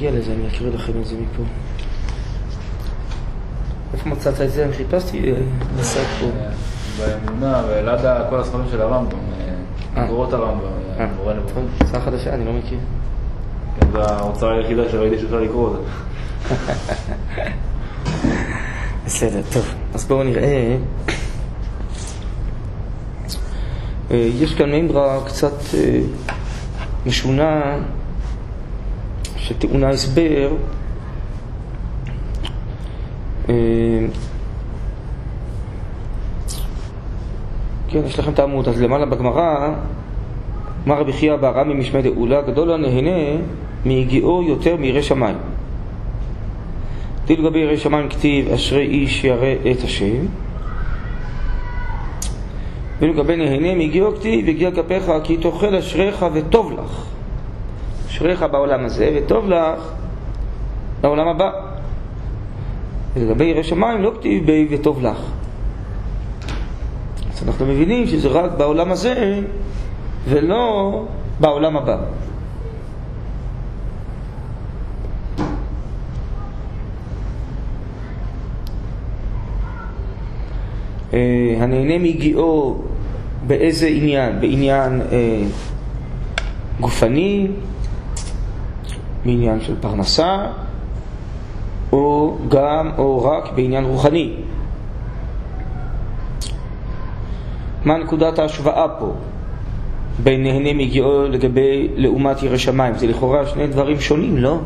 נגיע לזה, אני אקריא לכם את זה מפה. איפה מצאת את זה? אני חיפשתי נסעת פה. באמונה, ואלעד כל הספרים של הרמב"ם, אה. מקורות הרמב"ם, אה, מורה נבוכים. הצעה חדשה, אני לא מכיר. כן, זו ההוצאה היחידה שראיתי שאפשר לקרוא אותה. בסדר, טוב. אז בואו נראה. אה, יש כאן מימרה קצת אה, משונה, שטעונה הסבר. אה, כן, יש לכם את העמוד. אז למעלה בגמרא, אמר רבי חייא בארמי משמי דאולה, גדול הנהנה מיגיעו יותר מירא שמיים. כתיב לגבי ירא שמיים כתיב אשרי איש ירא את השם ולגבי נהנה מגיעו כתיב הגיע כפיך כי תאכל אשריך וטוב לך אשריך בעולם הזה וטוב לך לעולם הבא. ולגבי ירא שמיים לא כתיב בי וטוב לך. אז אנחנו מבינים שזה רק בעולם הזה ולא בעולם הבא. אה, הנהנה מגיעו באיזה עניין? בעניין אה, גופני, בעניין של פרנסה, או גם, או רק בעניין רוחני. מה נקודת ההשוואה פה בין נהנה מגיעו לגבי לעומת ירא שמיים? זה לכאורה שני דברים שונים, לא?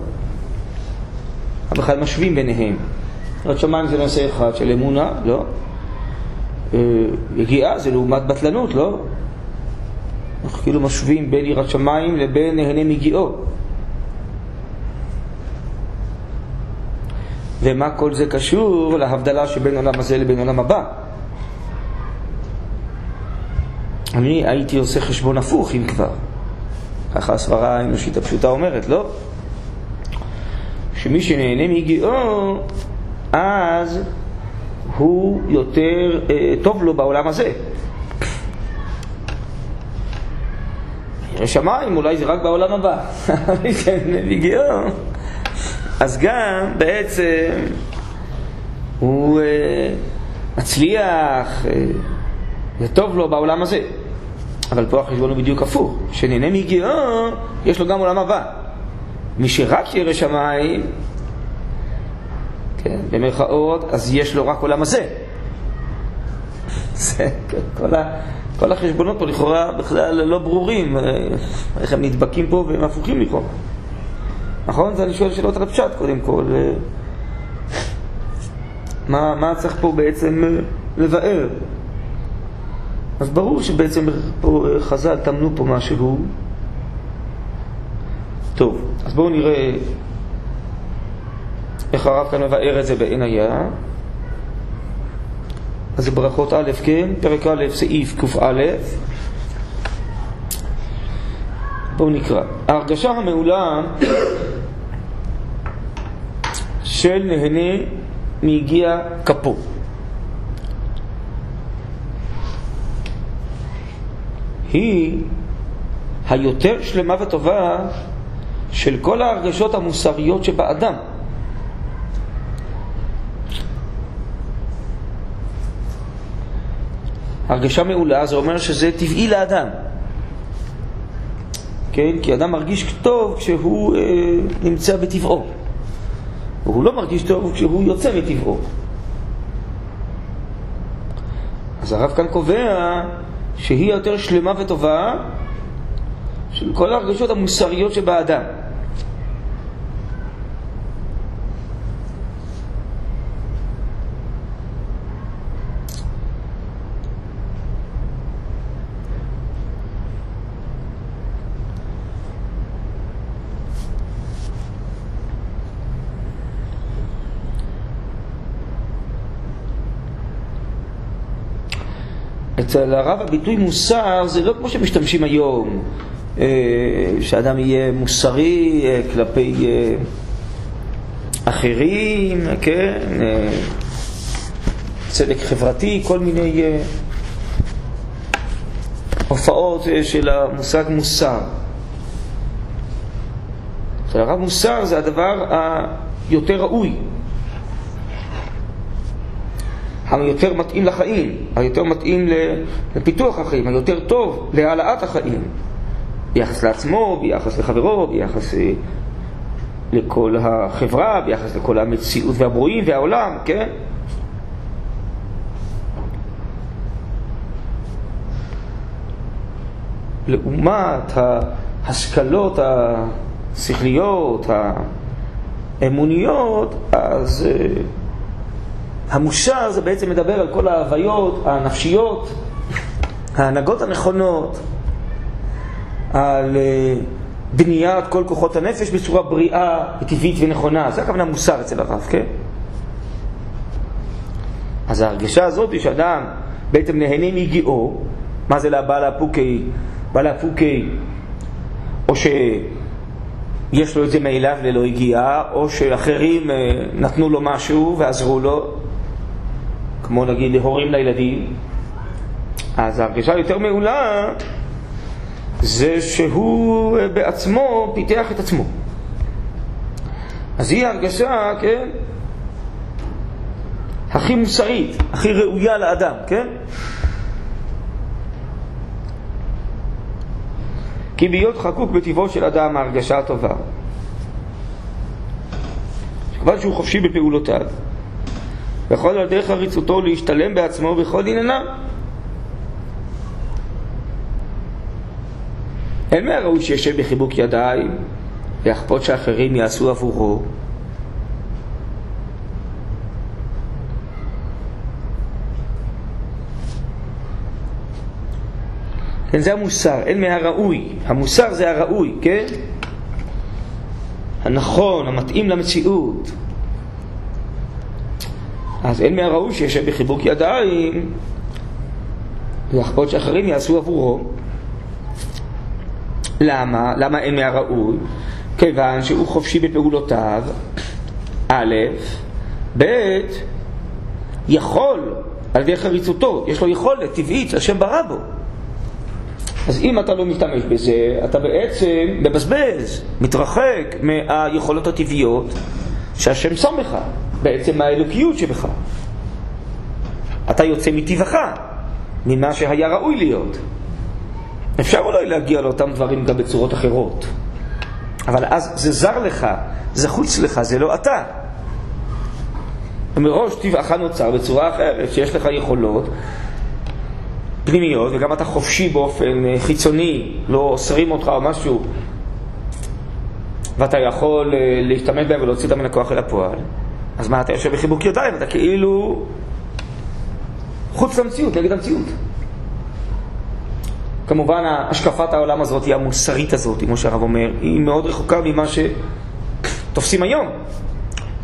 בכלל משווים ביניהם. יראת שמיים זה נושא אחד של אמונה, לא? אה, יגיעה זה לעומת בטלנות, לא? אנחנו כאילו משווים בין יראת שמיים לבין נהנה מגיעו. ומה כל זה קשור להבדלה שבין עולם הזה לבין עולם הבא? אני הייתי עושה חשבון הפוך אם כבר. ככה הסברה האנושית הפשוטה אומרת, לא? שמי שנהנה מגיעו, אז הוא יותר אה, טוב לו בעולם הזה. שמיים אולי זה רק בעולם הבא, כן, מגיעו. אז גם בעצם הוא אה, מצליח, אה, טוב לו בעולם הזה. אבל פה החשבון הוא בדיוק הפוך, שנהנה מגיעו, יש לו גם עולם הבא. מי שרק ירא שמיים, כן, במרכאות, אז יש לו רק עולם הזה. זה, כל, ה, כל החשבונות פה לכאורה בכלל לא ברורים, איך הם נדבקים פה והם הפוכים לכאורה. נכון? זה אני שואל שאלות על הפשט קודם כל. מה, מה צריך פה בעצם לבאר? אז ברור שבעצם פה חז"ל טמנו פה משהו. טוב, אז בואו נראה איך הרב כאן מבאר את זה בעין היה. אז ברכות א', כן? פרק א', סעיף קא. בואו נקרא. ההרגשה המעולה של נהנה מיגיע כפו. היא היותר שלמה וטובה של כל ההרגשות המוסריות שבאדם. הרגשה מעולה זה אומר שזה טבעי לאדם. כן? כי אדם מרגיש טוב כשהוא אה, נמצא בטבעו. והוא לא מרגיש טוב כשהוא יוצא מטבעו. אז הרב כאן קובע שהיא יותר שלמה וטובה של כל ההרגשות המוסריות שבאדם. אצל הרב הביטוי מוסר זה לא כמו שמשתמשים היום, אה, שאדם יהיה מוסרי אה, כלפי אה, אחרים, כן, צדק חברתי, כל מיני הופעות של המושג מוסר. אצל הרב מוסר זה הדבר היותר ראוי, היותר מתאים לחיים, היותר מתאים לפיתוח החיים, היותר טוב להעלאת החיים, ביחס לעצמו, ביחס לחברו, ביחס אה, לכל החברה, ביחס לכל המציאות והברואים והעולם, כן? לעומת ההשכלות השכליות, האמוניות, אז אה, המושר זה בעצם מדבר על כל ההוויות הנפשיות, ההנהגות הנכונות, על אה, בניית כל כוחות הנפש בצורה בריאה, טבעית ונכונה. זה הכוונה מוסר אצל הרב, כן? אז ההרגשה הזאת היא שאדם בעצם נהנה מגיאו, מה זה לבעל הפוקי? בעל הפוקי, או שיש לו את זה מאליו ללא הגיעה, או שאחרים אה, נתנו לו משהו ועזרו לו, כמו נגיד להורים לילדים, אז ההרגשה היותר מעולה זה שהוא אה, בעצמו פיתח את עצמו. אז היא הרגשה, כן, הכי מוסרית, הכי ראויה לאדם, כן? כי בהיות חקוק בטבעו של אדם ההרגשה הטובה. כיוון שהוא חופשי בפעולותיו, ויכול על דרך עריצותו להשתלם בעצמו בכל ענייניו. אין מהראוי שישב בחיבוק ידיים ויחפות שאחרים יעשו עבורו. כן, זה המוסר, אין מהראוי. המוסר זה הראוי, כן? הנכון, המתאים למציאות. אז אין מהראוי שישב בחיבוק ידיים ויחפות שאחרים יעשו עבורו. למה? למה אין מהראוי? כיוון שהוא חופשי בפעולותיו, א', ב', יכול על ידי חריצותו, יש לו יכולת טבעית שהשם ברא בו. אז אם אתה לא משתמש בזה, אתה בעצם מבזבז, מתרחק מהיכולות הטבעיות שהשם שם בך, בעצם מהאלוקיות שבך. אתה יוצא מטבעך, ממה שהיה ראוי להיות. אפשר אולי להגיע לאותם דברים גם בצורות אחרות, אבל אז זה זר לך, זה חוץ לך, זה לא אתה. מראש טבעך נוצר בצורה אחרת, שיש לך יכולות פנימיות, וגם אתה חופשי באופן אה, חיצוני, לא אוסרים אותך או משהו, ואתה יכול אה, להשתמש בהם ולהוציא אותם מן הכוח אל הפועל, אז מה, אתה יושב בחיבוק ידיים, אתה כאילו חוץ למציאות, נגד המציאות. כמובן, השקפת העולם הזאת, היא המוסרית הזאת, כמו שהרב אומר, היא מאוד רחוקה ממה שתופסים היום.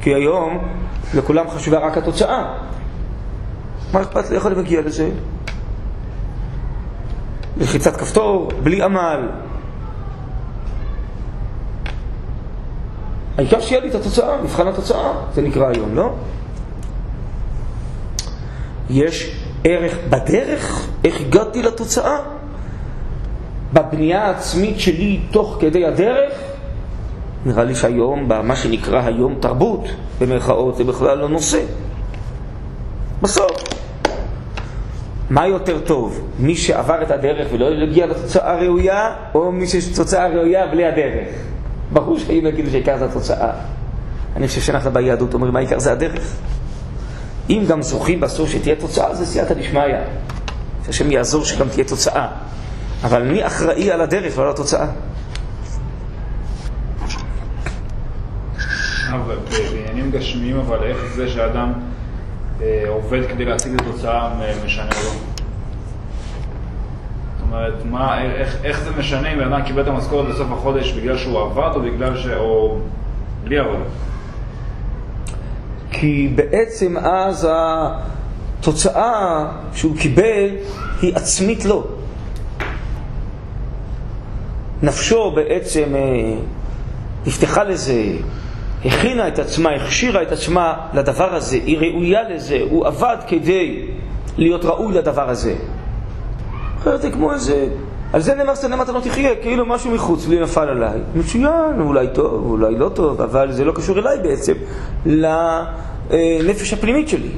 כי היום לכולם חשובה רק התוצאה. מה אכפת לי? איך אני מגיע לזה? לחיצת כפתור, בלי עמל. העיקר שיהיה לי את התוצאה, מבחן התוצאה, זה נקרא היום, לא? יש ערך בדרך, איך הגעתי לתוצאה? בבנייה העצמית שלי תוך כדי הדרך? נראה לי שהיום, במה שנקרא היום תרבות, במרכאות, זה בכלל לא נושא. בסוף, מה יותר טוב, מי שעבר את הדרך ולא הגיע לתוצאה הראויה, או מי שיש תוצאה ראויה בלי הדרך? ברור שאם יגידו שעיקר זה התוצאה. אני חושב שאנחנו ביהדות אומרים, העיקר זה הדרך? אם גם זוכים בסוף שתהיה תוצאה, זה סייעתא דשמיא. שהשם יעזור שגם תהיה תוצאה. אבל מי אחראי על הדרך ועל התוצאה? אבל בעניינים גשמיים, אבל איך זה שאדם אה, עובד כדי להשיג את התוצאה משנה לו? זאת אומרת, מה, איך, איך זה משנה אם בן אדם קיבל את המשכורת בסוף החודש בגלל שהוא עבד או בגלל ש... או בלי עבודה? כי בעצם אז התוצאה שהוא קיבל היא עצמית לו. נפשו בעצם אה, נפתחה לזה, הכינה את עצמה, הכשירה את עצמה לדבר הזה, היא ראויה לזה, הוא עבד כדי להיות ראוי לדבר הזה. זה כמו איזה על זה נאמר סנה מתנות תחיה, כאילו משהו מחוץ לי נפל עליי. מצוין, אולי טוב, אולי לא טוב, אבל זה לא קשור אליי בעצם, לנפש הפנימית שלי.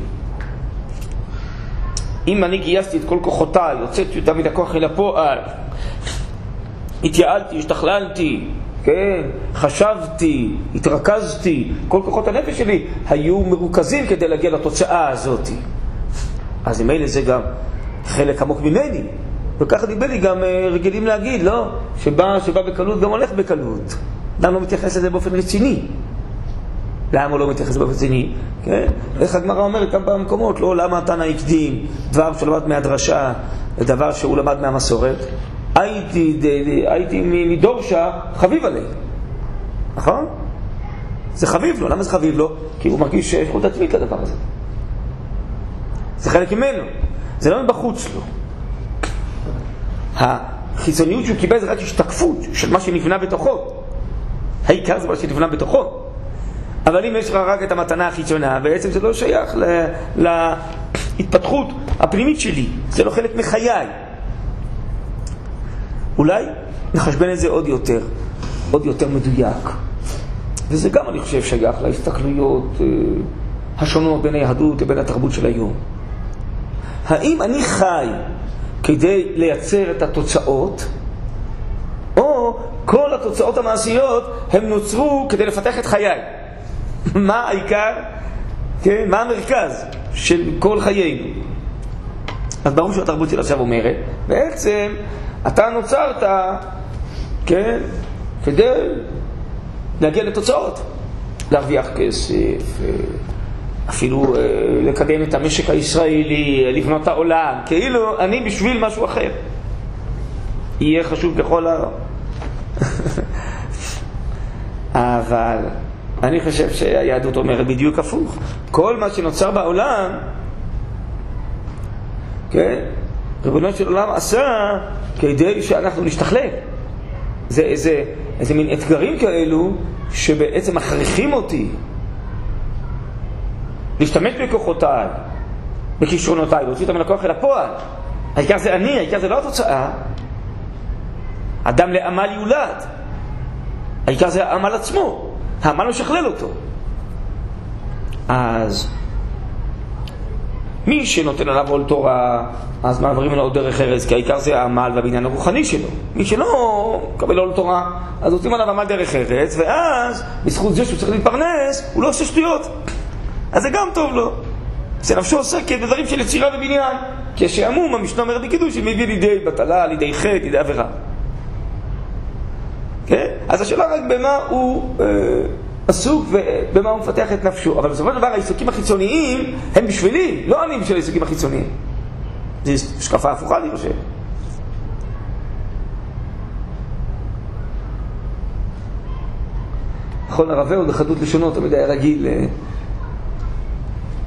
אם אני גייסתי את כל כוחותיי, הוצאתי אותם מן הכוח אל הפועל, התייעלתי, השתכללתי, כן, חשבתי, התרכזתי, כל כוחות הנפש שלי היו מרוכזים כדי להגיע לתוצאה הזאת. אז אם אלה זה גם חלק עמוק ממני, וככה נדמה לי גם אה, רגילים להגיד, לא? שבא, שבא בקלות גם הולך בקלות. אדם לא מתייחס לזה באופן רציני. למה הוא לא מתייחס באופן רציני? כן? איך הגמרא אומרת כמה במקומות, לא למה התנא הקדים דבר שהוא למד מהדרשה לדבר שהוא למד מהמסורת. הייתי, הייתי מדורשה חביב עלי, נכון? זה חביב לו, למה זה חביב לו? כי הוא מרגיש שיש חוט עצמית לדבר הזה. זה חלק ממנו, זה לא מבחוץ לו. החיצוניות שהוא קיבל זה רק השתקפות של מה שנבנה בתוכו. העיקר זה מה שנבנה בתוכו. אבל אם יש לך רק את המתנה החיצונה, בעצם זה לא שייך להתפתחות הפנימית שלי, זה לא חלק מחיי. אולי נחשבן את זה עוד יותר, עוד יותר מדויק. וזה גם, אני חושב, שייך להסתכלויות אה, השונות בין היהדות לבין התרבות של היום. האם אני חי כדי לייצר את התוצאות, או כל התוצאות המעשיות הם נוצרו כדי לפתח את חיי? מה העיקר, כן, מה המרכז של כל חיינו? אז ברור שהתרבות של עכשיו אומרת, בעצם אתה נוצרת, כן, כדי להגיע לתוצאות, להרוויח כסף, אפילו אה, לקדם את המשק הישראלי, לבנות העולם, כאילו אני בשביל משהו אחר. יהיה חשוב ככל ה... אבל אני חושב שהיהדות אומרת בדיוק הפוך. כל מה שנוצר בעולם, כן, ריבונו של עולם עשה כדי שאנחנו נשתכלל. זה איזה, איזה מין אתגרים כאלו שבעצם מכריחים אותי להשתמש בכוחותיי, בכישרונותיי, להוציא אותם מהכוח אל הפועל. העיקר זה אני, העיקר זה לא התוצאה. אדם לעמל יולד. העיקר זה העמל עצמו. העמל משכלל אותו. אז מי שנותן עליו עול תורה, אז מעבירים עליו דרך ארז, כי העיקר זה העמל והבניין הרוחני שלו. מי שלא מקבל עול תורה, אז נותנים עליו עמל דרך ארץ, ואז, בזכות זה שהוא צריך להתפרנס, הוא לא עושה שטויות. אז זה גם טוב לו. שנפשו עוסקת בדברים של יצירה ובניין. כשעמום, המשנה אומרת בקידוש, מביא לידי בטלה, לידי חטא, לידי עבירה. כן? אז השאלה רק במה הוא אה, עסוק ובמה הוא מפתח את נפשו. אבל בסופו של דבר העיסוקים החיצוניים הם בשבילי, לא אני בשביל העיסוקים החיצוניים. זו השקפה הפוכה, אני חושב. נכון, הרבה עוד בחדות לשונות תמיד היה רגיל אה,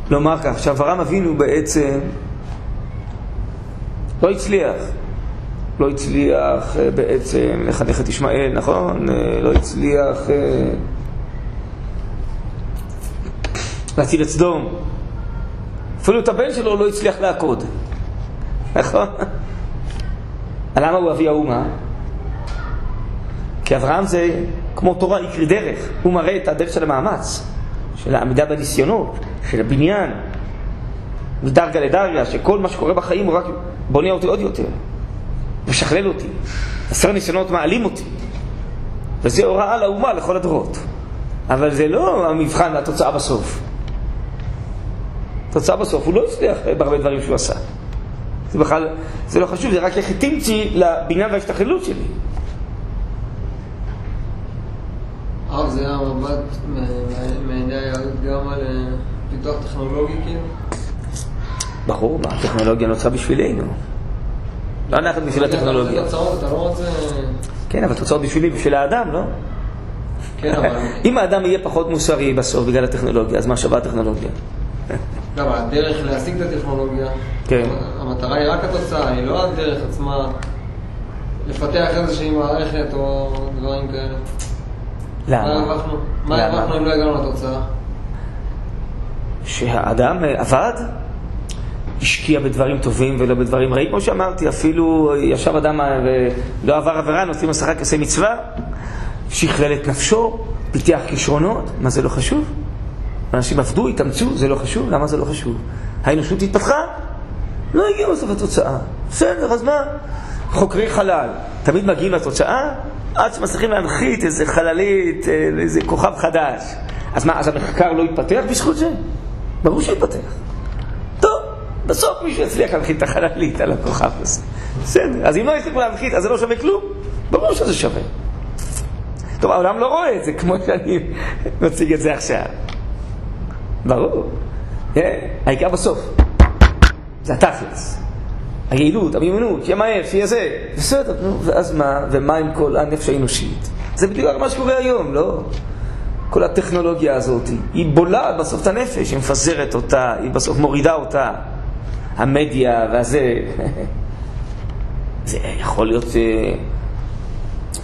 לומר כך, שאברהם אבינו בעצם לא הצליח. לא הצליח אה, בעצם לחנך את ישמעאל, נכון? אה, לא הצליח אה, להציל את סדום. אפילו את הבן שלו לא הצליח לעקוד, נכון? למה הוא אבי האומה? כי אברהם זה כמו תורה, יקרי דרך. הוא מראה את הדרך של המאמץ, של העמידה בניסיונות, של הבניין, מדרגה לדרגה, שכל מה שקורה בחיים הוא רק בונה אותי עוד יותר, משכלל אותי. עשר ניסיונות מעלים אותי. וזה הוראה לאומה לכל הדורות. אבל זה לא המבחן והתוצאה בסוף. התוצאה בסוף, הוא לא הצליח בהרבה דברים שהוא עשה. זה בכלל, זה לא חשוב, זה רק איך התאמצי לבניין וההשתכללות שלי. הרב, זה היה מבט מעיני היהדות גם על אה, פיתוח טכנולוגי כאילו? ברור, מה, הטכנולוגיה נוצרה בשבילנו. לא אנחנו בשביל הטכנולוגיה. לא. כן, אבל תוצאות בשבילי, בשביל האדם, לא? כן, אבל... אם האדם יהיה פחות מוסרי בסוף בגלל הטכנולוגיה, אז מה שווה הטכנולוגיה? גם הדרך להשיג את הטכנולוגיה, כן. המטרה היא רק התוצאה, היא לא הדרך עצמה לפתח איזושהי מערכת או דברים כאלה. מה למה? מה? הרווחנו אם לא הגענו לתוצאה? שהאדם אה, עבד? השקיע בדברים טובים ולא בדברים רעים. כמו שאמרתי, אפילו ישב אדם ולא עבר עבירה, נותנים לו לשחק עושה מצווה, שכלל את נפשו, פיתח כישרונות, מה זה לא חשוב? אנשים עבדו, התאמצו, זה לא חשוב, למה זה לא חשוב? האנושות התפתחה, לא הגיעו בסוף לתוצאה. בסדר, אז מה? חוקרי חלל, תמיד מגיעים לתוצאה עד שמצליחים להנחית איזה חללית, אה, איזה כוכב חדש. אז מה, אז המחקר לא יתפתח בזכות זה? ברור שיתפתח. טוב, בסוף מישהו יצליח להנחית את החללית על הכוכב הזה. בסדר, אז אם לא יצליחו להנחית, אז זה לא שווה כלום? ברור שזה שווה. טוב, העולם לא רואה את זה כמו שאני מציג את זה עכשיו. ברור. כן, העיקר בסוף. זה התכלס. היעילות, המיומנות, שיהיה מהר, שיהיה זה. בסדר, נו, ואז מה? ומה עם כל הנפש האנושית? זה בדיוק מה שקורה היום, לא? כל הטכנולוגיה הזאת, היא בולעת בסוף את הנפש, היא מפזרת אותה, היא בסוף מורידה אותה. המדיה והזה. זה יכול להיות אה,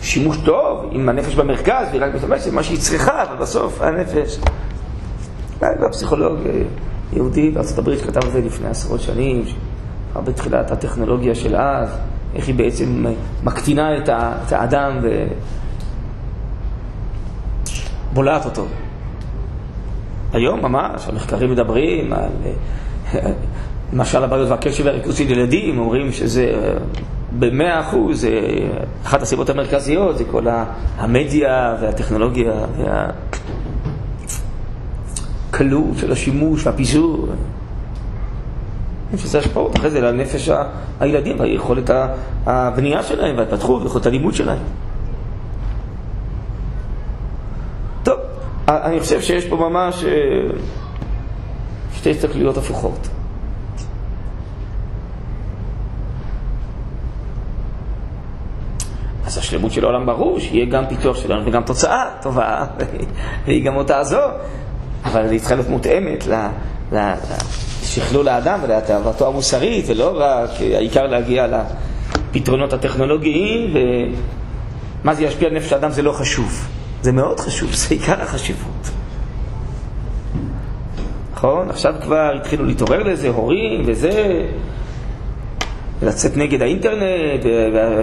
שימוש טוב, אם הנפש במרכז, והיא רק משתמשת במה שהיא צריכה, אבל בסוף הנפש... והפסיכולוג אה, יהודי בארצות הברית שכתב את זה לפני עשרות שנים, בתחילת הטכנולוגיה של אז, איך היא בעצם מקטינה את, האדם ובולעת אותו. היום ממש, המחקרים מדברים על למשל הבעיות והקשב והריכוז של ילדים, אומרים שזה במאה אחוז, אחת הסיבות המרכזיות זה כל המדיה והטכנולוגיה והקלות של השימוש והפיזור. יש השפעות אחרי זה לנפש הילדים והיכולת הבנייה שלהם וההתפתחות ויכולת הלימוד שלהם. טוב, אני חושב שיש פה ממש אה, שתי הסתכלויות הפוכות. אז השלמות של העולם ברור, שיהיה גם פיתוח שלנו וגם תוצאה טובה, והיא גם אותה זו, אבל היא צריכה להיות מותאמת לשכלול האדם ולתאוותו המוסרית, ולא רק העיקר להגיע לפתרונות הטכנולוגיים, ומה זה ישפיע על נפש האדם זה לא חשוב. זה מאוד חשוב, זה עיקר החשיבות. נכון? עכשיו כבר התחילו להתעורר לזה, הורים וזה, לצאת נגד האינטרנט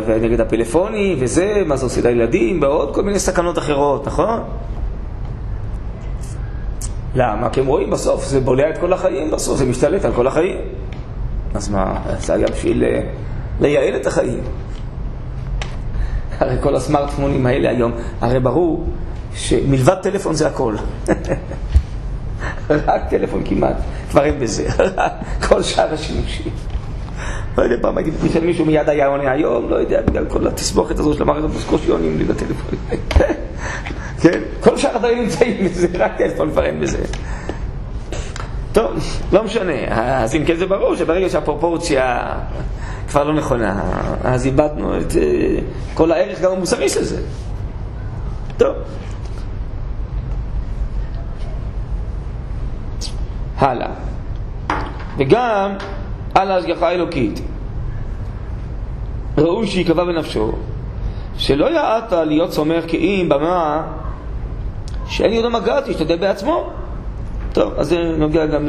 ונגד הפלאפונים וזה, מה זה עושה לילדים, ועוד כל מיני סכנות אחרות, נכון? למה? כי הם רואים בסוף, זה בולע את כל החיים בסוף, זה משתלט על כל החיים. אז מה, זה היה בשביל אה, לייעל את החיים. הרי כל הסמארטפונים האלה היום, הרי ברור שמלבד טלפון זה הכל. רק טלפון כמעט, כבר אין בזה, כל שאר השימושים. לא יודע, פעם הייתי בפגישה מישהו מיד היה עונה היום, לא יודע, בגלל כל התסבוכת הזו של המערכת, בקושי עונים לי לטלפון. כן? כל שאר הדברים נמצאים בזה, רק כבר אין בזה. טוב, לא משנה. אז אם כן זה ברור שברגע שהפרופורציה כבר לא נכונה, אז איבדנו את אה, כל הערך גם המוסרי של זה. טוב. הלאה. וגם על ההשגחה האלוקית. ראוי שיקבע בנפשו שלא יעעת להיות סומך כי אם במה שאין ידו מגעת, ישתדל בעצמו. טוב, אז זה נוגע גם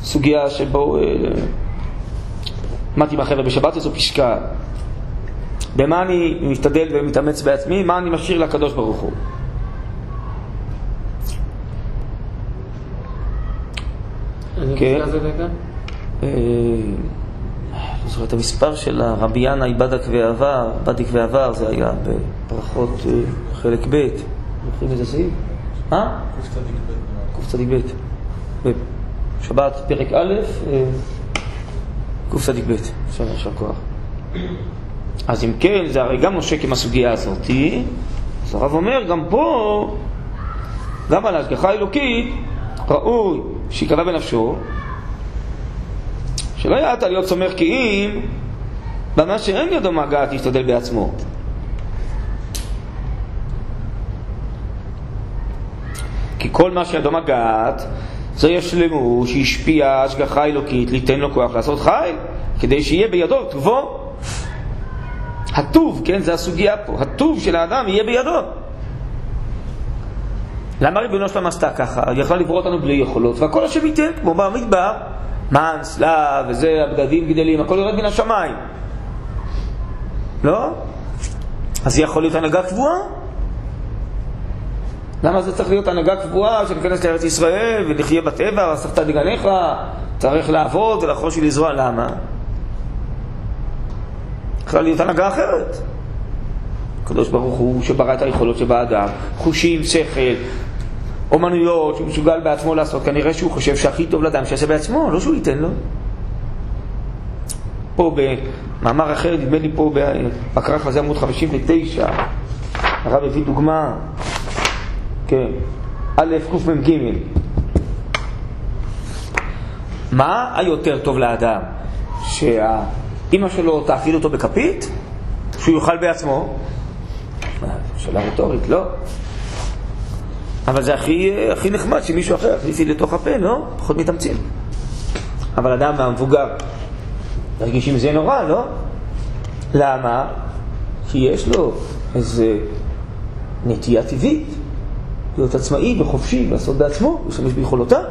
לסוגיה שבו אמרתי עם החבר'ה בשבת איזו פשקה. במה אני משתדל ומתאמץ בעצמי, מה אני משאיר לקדוש ברוך הוא. כן. אה, לא זוכר את המספר של רבי ינאי בדק ועבר, בדיק ועבר, זה היה בפרחות אה, חלק ב'. זוכרים איזה סעיף? אה? קצ"ב. בשבת פרק א', אה, קצ"ב. בסדר, יישר כוח. אז אם כן, זה הרי גם נושק עם הסוגיה הזאת. אז הרב אומר, גם פה, גם על ההשגחה האלוקית, ראוי שיקבע בנפשו, שלא יעט להיות סומך כי אם במה שאין ידו מגעת ישתדל בעצמו. כי כל מה שידו מגעת, זו ישלמו שהשפיעה השגחה אלוקית ליתן לו כוח לעשות חיל, כדי שיהיה בידו טובו. הטוב, כן, זה הסוגיה פה, הטוב של האדם יהיה בידו. למה ריבונו שלם עשתה ככה? היא יכלה לברוא אותנו בלי יכולות, והכל השם ייתן, כמו במדבר, מן, סלב, וזה, הבגדים גדלים, הכל יורד מן השמיים. לא? אז זה יכול להיות הנהגה קבועה? למה זה צריך להיות הנהגה קבועה שניכנס לארץ ישראל ונחיה בטבע, ואספת דגניך, צריך לעבוד ולחוש ולזרוע, למה? יכולה להיות הנהגה אחרת. הקדוש ברוך הוא שברא את היכולות שבאדם, חושים, שכל, אומנויות שהוא מסוגל בעצמו לעשות, כנראה שהוא חושב שהכי טוב לאדם שיעשה בעצמו, לא שהוא ייתן לו. פה במאמר אחר, נדמה לי פה בכרך הזה עמוד 59, הרב הביא דוגמה, כן, א' קמ"ג. מה היותר טוב לאדם? שהאימא שלו תאכיל אותו בכפית? שהוא יאכל בעצמו? שאלה רטורית, לא? אבל זה הכי, הכי נחמד שמישהו אחר יכניס לי לתוך הפה, לא? פחות מתאמצים. אבל אדם המבוגר מרגיש עם זה נורא, לא? למה? כי יש לו איזה נטייה טבעית להיות עצמאי וחופשי, לעשות בעצמו, להשתמש ביכולותיו.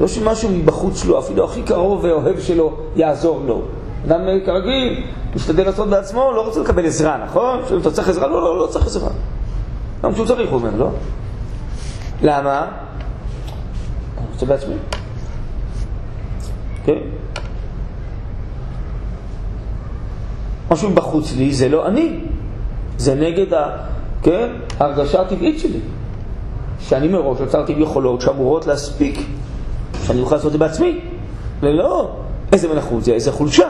לא שמשהו מבחוץ שלו, אפילו הכי קרוב ואוהב שלו, יעזור לו. אדם כרגיל, משתדל לעשות בעצמו, לא רוצה לקבל עזרה, נכון? כשאתה צריך עזרה, לא, לא, לא צריך עזרה. גם כשהוא צריך, הוא אומר, לא? למה? אני רוצה בעצמי. כן? משהו בחוץ לי זה לא אני, זה נגד ה, כן? ההרגשה הטבעית שלי. שאני מראש יצרתי יכולות שאמורות להספיק, שאני אוכל לעשות את זה בעצמי. ולא איזה מלאכות זה, איזה חולשה.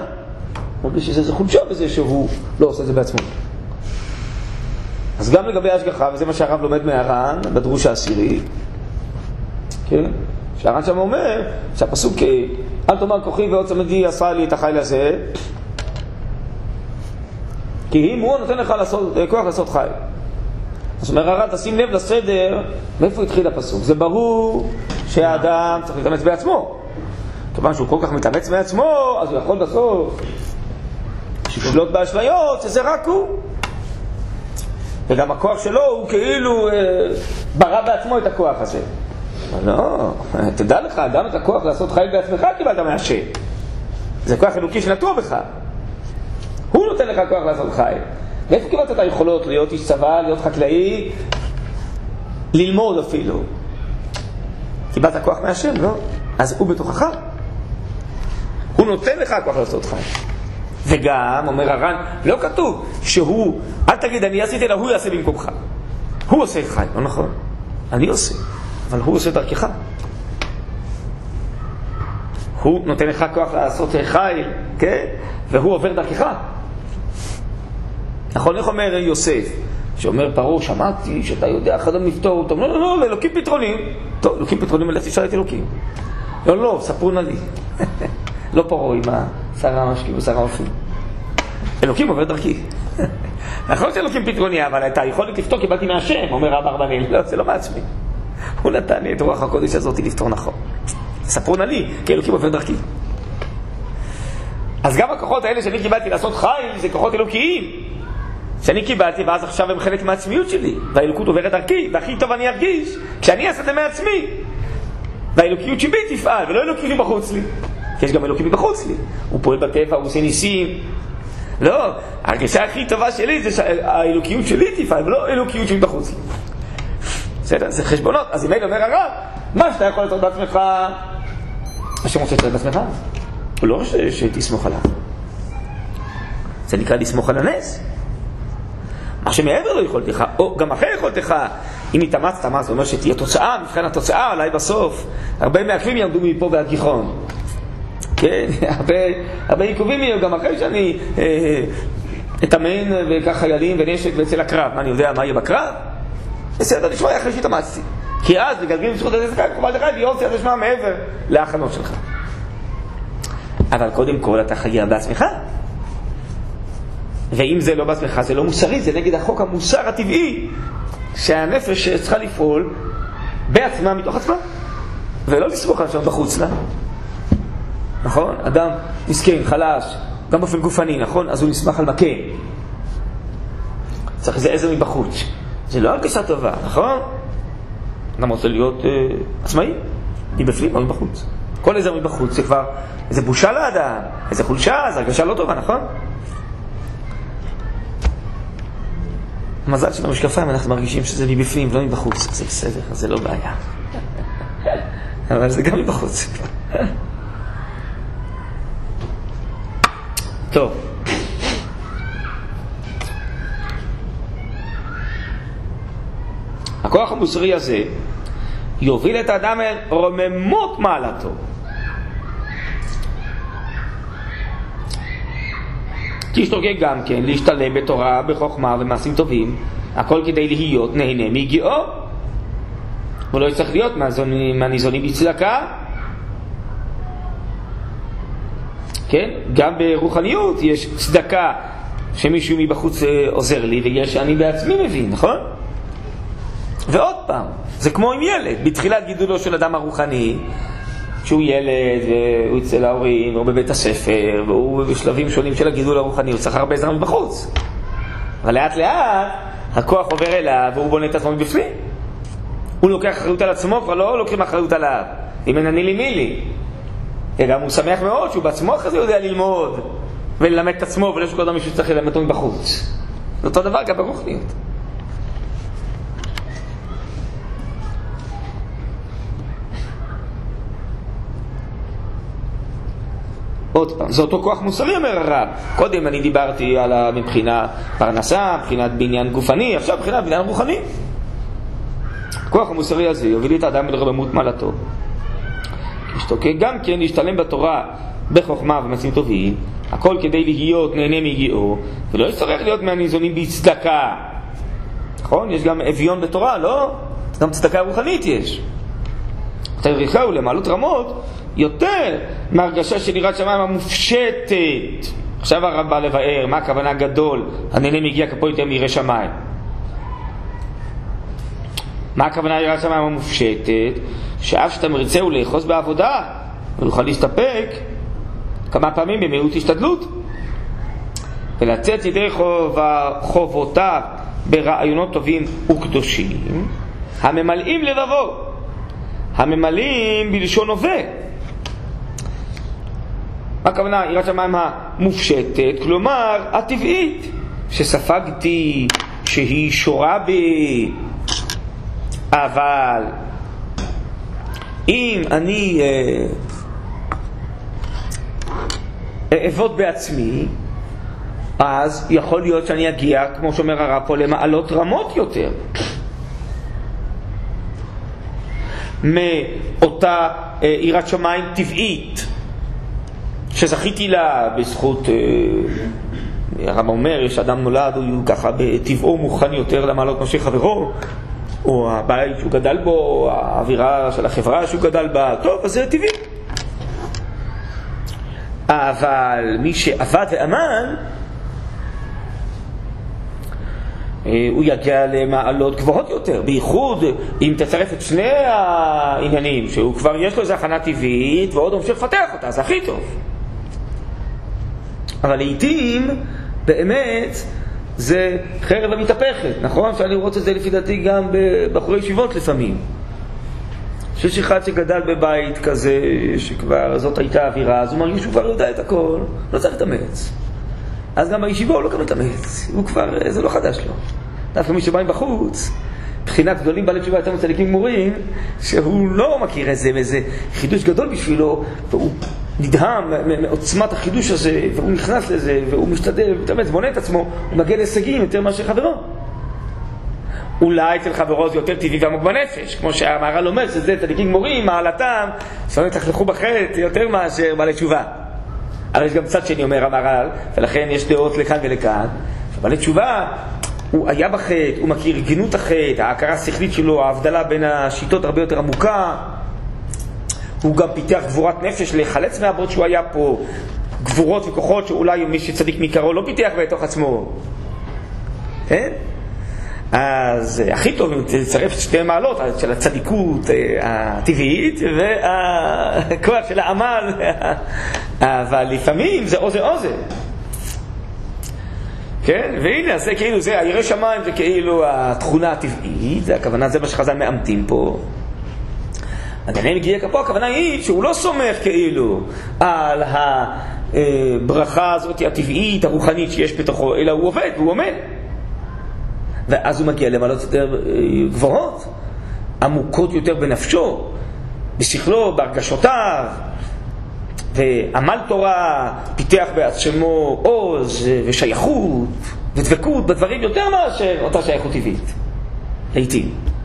הוא מרגיש שזה איזה חולשה בזה שהוא לא עושה את זה בעצמו. אז גם לגבי השגחה, וזה מה שהרב לומד מהר"ן, בדרוש העשירי, כן? שהר"ן שם אומר שהפסוק אל תאמר כוחי ועוד צמדי עשה לי את החיל הזה כי אם הוא נותן לך לעשות, כוח לעשות חי. אז אומר הר"ן, תשים לב לסדר, מאיפה התחיל הפסוק? זה ברור שהאדם צריך להתאמץ בעצמו. כיוון שהוא כל כך מתאמץ בעצמו, אז הוא יכול בסוף לשלוט באשליות, שזה רק הוא. וגם הכוח שלו הוא כאילו אה, ברא בעצמו את הכוח הזה. לא, תדע לך, גם את הכוח לעשות חיים בעצמך קיבלת מהשם. זה כוח אלוקי שנטוע בך. הוא נותן לך כוח לעשות חיים. מאיפה קיבלת את היכולות להיות איש צבא, להיות חקלאי, ללמוד אפילו? קיבלת כוח מהשם, לא? אז הוא בתוכך. הוא נותן לך כוח לעשות חיים. וגם, אומר הר"ן, לא כתוב שהוא, אל תגיד אני עשיתי, אלא הוא יעשה במקומך. הוא עושה את לא נכון. אני עושה, אבל הוא עושה דרכך. הוא נותן לך כוח לעשות חיל, כן? והוא עובר דרכך. נכון, איך אומר יוסף? שאומר פרעה, שמעתי שאתה יודע אדם לפתור אותו. לא, לא, לא, לאלוקים פתרונים. טוב, אלוקים פתרונים, אלך תשאל את אלוקים. לא, לא, ספרו נא לי. לא פרעה עם שר המשקים ושר האופים. אלוקים עובר דרכי. נכון שאלוקים פתרוני, אבל את היכולת לפתור קיבלתי מהשם, אומר רב אברבנאל. לא, זה לא מעצמי. הוא נתן לי את רוח הקודש הזאת לפתור נכון. ספרו נא לי, כי אלוקים עובר דרכי. אז גם הכוחות האלה שאני קיבלתי לעשות חיל, זה כוחות אלוקיים. שאני קיבלתי, ואז עכשיו הם חלק מהעצמיות שלי, והאלוקות עוברת דרכי, והכי טוב אני ארגיש כשאני אעשה את זה מעצמי. והאלוקיות שבי תפעל, ולא אלוקיות מבחוץ לי. כי יש גם אלוקים מבחוץ לי. הוא פועל בטבע, הוא עושה ניסים. לא, ההרגשה הכי טובה שלי זה שהאלוקיות שלי תפעל, ולא אלוקיות מבחוץ לי. בסדר, זה חשבונות. אז אם היית אומר הרב, מה שאתה יכול לעשות בעצמך, השם רוצה לעשות בעצמך. הוא לא שתסמוך עליו. זה נקרא לסמוך על הנס. מה שמעבר ליכולתך, או גם אחרי יכולתך, אם התאמצת, מה זה אומר שתהיה תוצאה, מבחן התוצאה, אולי בסוף, הרבה מעכבים יעמדו מפה בהגיחון. כן, הרבה, הרבה עיכובים יהיו גם אחרי שאני אה, אתאמן ואקח חיילים ונשק ואצא לקרב. מה, אני יודע מה יהיה בקרב? בסדר, נשמע אחרי שהתאמצתי. כי אז מגלגלים בזכות הזה זכאי, חובה לך להיות סייעת לשמוע מעבר להכנות שלך. אבל קודם כל אתה חייב בעצמך. ואם זה לא בעצמך, זה לא מוסרי, זה נגד החוק המוסר הטבעי שהנפש צריכה לפעול בעצמה, מתוך עצמה, ולא לסמוך על שם בחוץ לה. נכון? אדם מסכן, חלש, גם באופן גופני, נכון? אז הוא נסמך על מכה. צריך איזה עזר מבחוץ. זה לא הרגשה טובה, נכון? אדם רוצה להיות אה, עצמאי, מבפנים או מבחוץ. כל עזר מבחוץ זה כבר, איזה בושה לאדם, איזה חולשה, זו הרגשה לא טובה, נכון? מזל שבמשקפיים אנחנו מרגישים שזה מבפנים, לא מבחוץ, זה בסדר, זה לא בעיה. אבל זה גם מבחוץ. טוב. הכוח המוסרי הזה יוביל את האדם אל רוממות מעלתו. תשתוקק גם כן להשתלם בתורה, בחוכמה ומעשים טובים, הכל כדי להיות נהנה מגיאו. הוא לא יצטרך להיות מהניזונים בצדקה. כן? גם ברוחניות יש צדקה שמישהו מבחוץ אה, עוזר לי, ויש שאני בעצמי מבין, נכון? ועוד פעם, זה כמו עם ילד, בתחילת גידולו של אדם הרוחני, שהוא ילד, והוא אצל ההורים, והוא בבית הספר, והוא בשלבים שונים של הגידול הרוחני, הוא צריך הרבה עזרה מבחוץ. אבל לאט לאט הכוח עובר אליו והוא בונה את עצמו מבפנים. הוא לוקח אחריות על עצמו, כבר לא לוקחים אחריות עליו. אם אין אני לי מי לי. וגם הוא שמח מאוד שהוא בעצמו אחרי זה יודע ללמוד וללמד את עצמו, ולא שקודם מישהו צריך ללמד אותו מבחוץ. זה אותו דבר גם ברוחניות. עוד פעם, זה אותו כוח מוסרי, אומר הרב. קודם אני דיברתי על מבחינה פרנסה, מבחינת בניין גופני, עכשיו מבחינת בניין רוחני. הכוח המוסרי הזה יוביל את האדם לרוממות מעלתו. ישתוקק גם כן להשתלם בתורה בחוכמה ומעשים טובים, הכל כדי להיות נהנה מגיעו, ולא יצטרך להיות מהניזונים בצדקה. נכון? יש גם אביון בתורה, לא? גם צדקה רוחנית יש. תריכהו למעלות רמות יותר מהרגשה של יראת שמיים המופשטת. עכשיו הרב בא לבאר מה הכוונה גדול, הנהנה מגיע כפו יותר מירא שמיים. מה הכוונה יראת שמיים המופשטת? שאף שאתה מרצה לאחוז בעבודה, הוא יוכל להסתפק כמה פעמים במיעוט השתדלות. ולצאת ידי חוב, חובותיו ברעיונות טובים וקדושים, הממלאים לבבו, הממלאים בלשון הווה. הכוונה יראת שמיים המופשטת? כלומר, הטבעית, שספגתי, שהיא שורה בי, אבל אם אני אה, אעבוד בעצמי, אז יכול להיות שאני אגיע, כמו שאומר הרב פה, למעלות רמות יותר. מאותה אה, יראת שמיים טבעית שזכיתי לה בזכות, אה, הרב אומר, יש אדם נולד, הוא ככה בטבעו מוכן יותר למעלות מאשר חברו, או הבית שהוא גדל בו, או האווירה של החברה שהוא גדל בה, טוב, אז זה טבעי. אבל מי שעבד ואמן, אה, הוא יגיע למעלות גבוהות יותר, בייחוד אם תצרף את שני העניינים, שהוא כבר יש לו איזו הכנה טבעית ועוד ממשיך לפתח אותה, זה הכי טוב. אבל לעיתים, באמת, זה חרב המתהפכת, נכון? אפשר לראות את זה לפי דעתי גם בבחורי ישיבות לפעמים. שיש אחד שגדל בבית כזה, שכבר זאת הייתה האווירה, אז הוא מרגיש שהוא כבר יודע את הכל, לא צריך להתאמץ. אז גם בישיבה הוא לא קם להתאמץ, הוא כבר, זה לא חדש לו. דווקא מי שבא מבחוץ, מבחינת גדולים בעלי תשובה יותר מצדיקים גמורים, שהוא לא מכיר איזה, איזה חידוש גדול בשבילו, והוא נדהם מעוצמת החידוש הזה, והוא נכנס לזה, והוא משתדל, מתאמץ, בונה את עצמו, הוא מגיע להישגים יותר מאשר חברו. אולי אצל חברו זה יותר טבעי ועמוק בנפש, כמו שהמהר"ל אומר, שזה צדיקים גמורים, מעלתם, שלא יתלכלכו בחטא יותר מאשר בעלי תשובה. אבל יש גם צד שני, אומר המהר"ל, ולכן יש דעות לכאן ולכאן. בעלי תשובה, הוא היה בחטא, הוא מכיר גנות החטא, ההכרה השכלית שלו, ההבדלה בין השיטות הרבה יותר עמוקה. הוא גם פיתח גבורת נפש להיחלץ מהבוט שהוא היה פה, גבורות וכוחות שאולי מי שצדיק מקרו לא פיתח בתוך עצמו. כן? אז אה, הכי טוב אם תצרף שתי המעלות של הצדיקות אה, הטבעית והכוח של העמל, אבל לפעמים זה או זה או זה. כן? והנה, זה כאילו, זה, הירא שמיים זה כאילו התכונה הטבעית, זה הכוונה, זה מה שחז"ל מאמתים פה. הנהנה מגיע כפו, הכוונה היא שהוא לא סומך כאילו על הברכה הזאת הטבעית, הרוחנית שיש בתוכו, אלא הוא עובד, הוא עומד. ואז הוא מגיע למעלות יותר אה, גבוהות, עמוקות יותר בנפשו, בשכלו, בהרגשותיו, ועמל תורה, פיתח בעצמו עוז ושייכות ודבקות בדברים יותר מאשר אותה שייכות טבעית, לעיתים.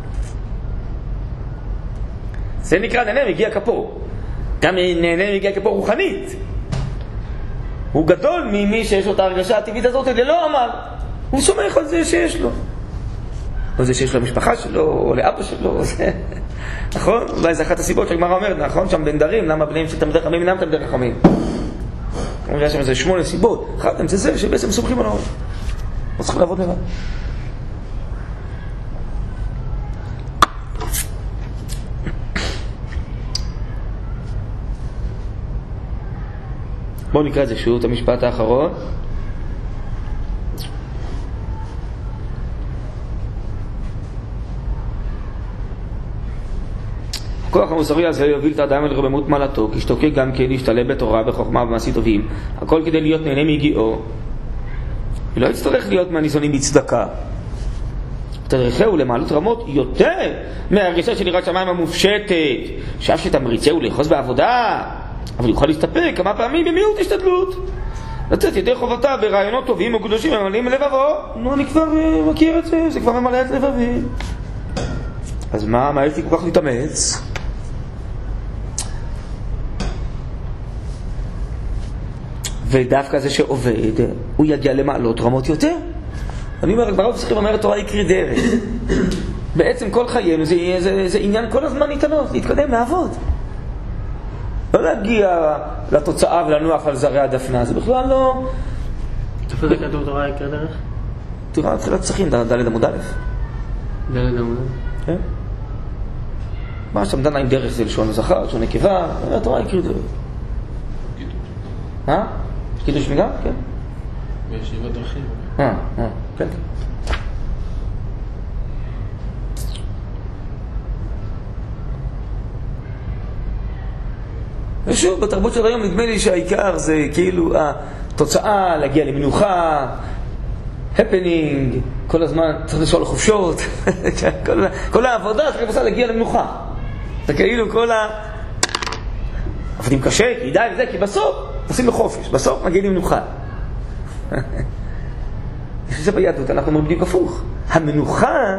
זה נקרא נהנה מגיע כפו. גם נהנה מגיע כפו רוחנית. הוא גדול ממי שיש לו את ההרגשה הטבעית הזאת ללא עמל. הוא סומך על זה שיש לו. או זה שיש לו משפחה שלו, או לאבא שלו, זה... נכון? אולי זו אחת הסיבות שהגמרא אומרת, נכון? שם בנדרים, למה בניהם של תלמידי חכמים אינם תלמידי חכמים? אומרים שם איזה שמונה סיבות, אחת מהן זה זה שבעצם סומכים על העולם. לא צריכים לעבוד לבד. בואו נקרא את זה שוב, את המשפט האחרון. הכוח המוסרי הזה יוביל את האדם אל רוממות מעלתו, כי שתוקק גם כן להשתלב בתורה, בחוכמה ובמעשים טובים, הכל כדי להיות נהנה מיגיעו, ולא יצטרך להיות מהניזונים בצדקה. תדריכהו למעלות רמות יותר מהרגשה של יראת שמיים המופשטת, שאף שתמריצהו לאחוז בעבודה, אבל יוכל להסתפק כמה פעמים במיעוט השתדלות. לצאת ידי חובתה ברעיונות טובים וקדושים ממלאים לבבו. נו, אני כבר אה, מכיר את זה, זה כבר ממלא את לבבי. אז מה, מה יש לי כל כך להתאמץ? ודווקא זה שעובד, הוא יגיע למעלות רמות יותר. אני אומר, הגמרא צריכים אומרת תורה יקרי דרך. בעצם כל חיינו זה, זה, זה עניין כל הזמן להתעלות, להתקדם, לעבוד. לא להגיע לתוצאה ולנוח על זרי הדפנה, זה בכלל לא... איפה זה כתוב תורה יקרי דרך? תורה, תחילת צריכים, ד' עמוד א'. ד' עמוד כן? מה שאתה מדע עם דרך זה לשון זכר, לשון נקבה, התורה יקרי דרך. אה? קידוש וגם? כן. בישיבות דרכים. אה, אה, כן. ושוב, בתרבות של היום נדמה לי שהעיקר זה כאילו התוצאה, להגיע למנוחה, הפנינג, כל הזמן צריך לנסוע לחופשות, כל, כל העבודה צריך בסדר להגיע למנוחה. זה כאילו כל ה... עובדים קשה, כי די וזה, כי בסוף עושים בחופש, בסוף מגיעים למנוחה. יש לזה ביהדות, אנחנו אומרים בדיוק הפוך. המנוחה,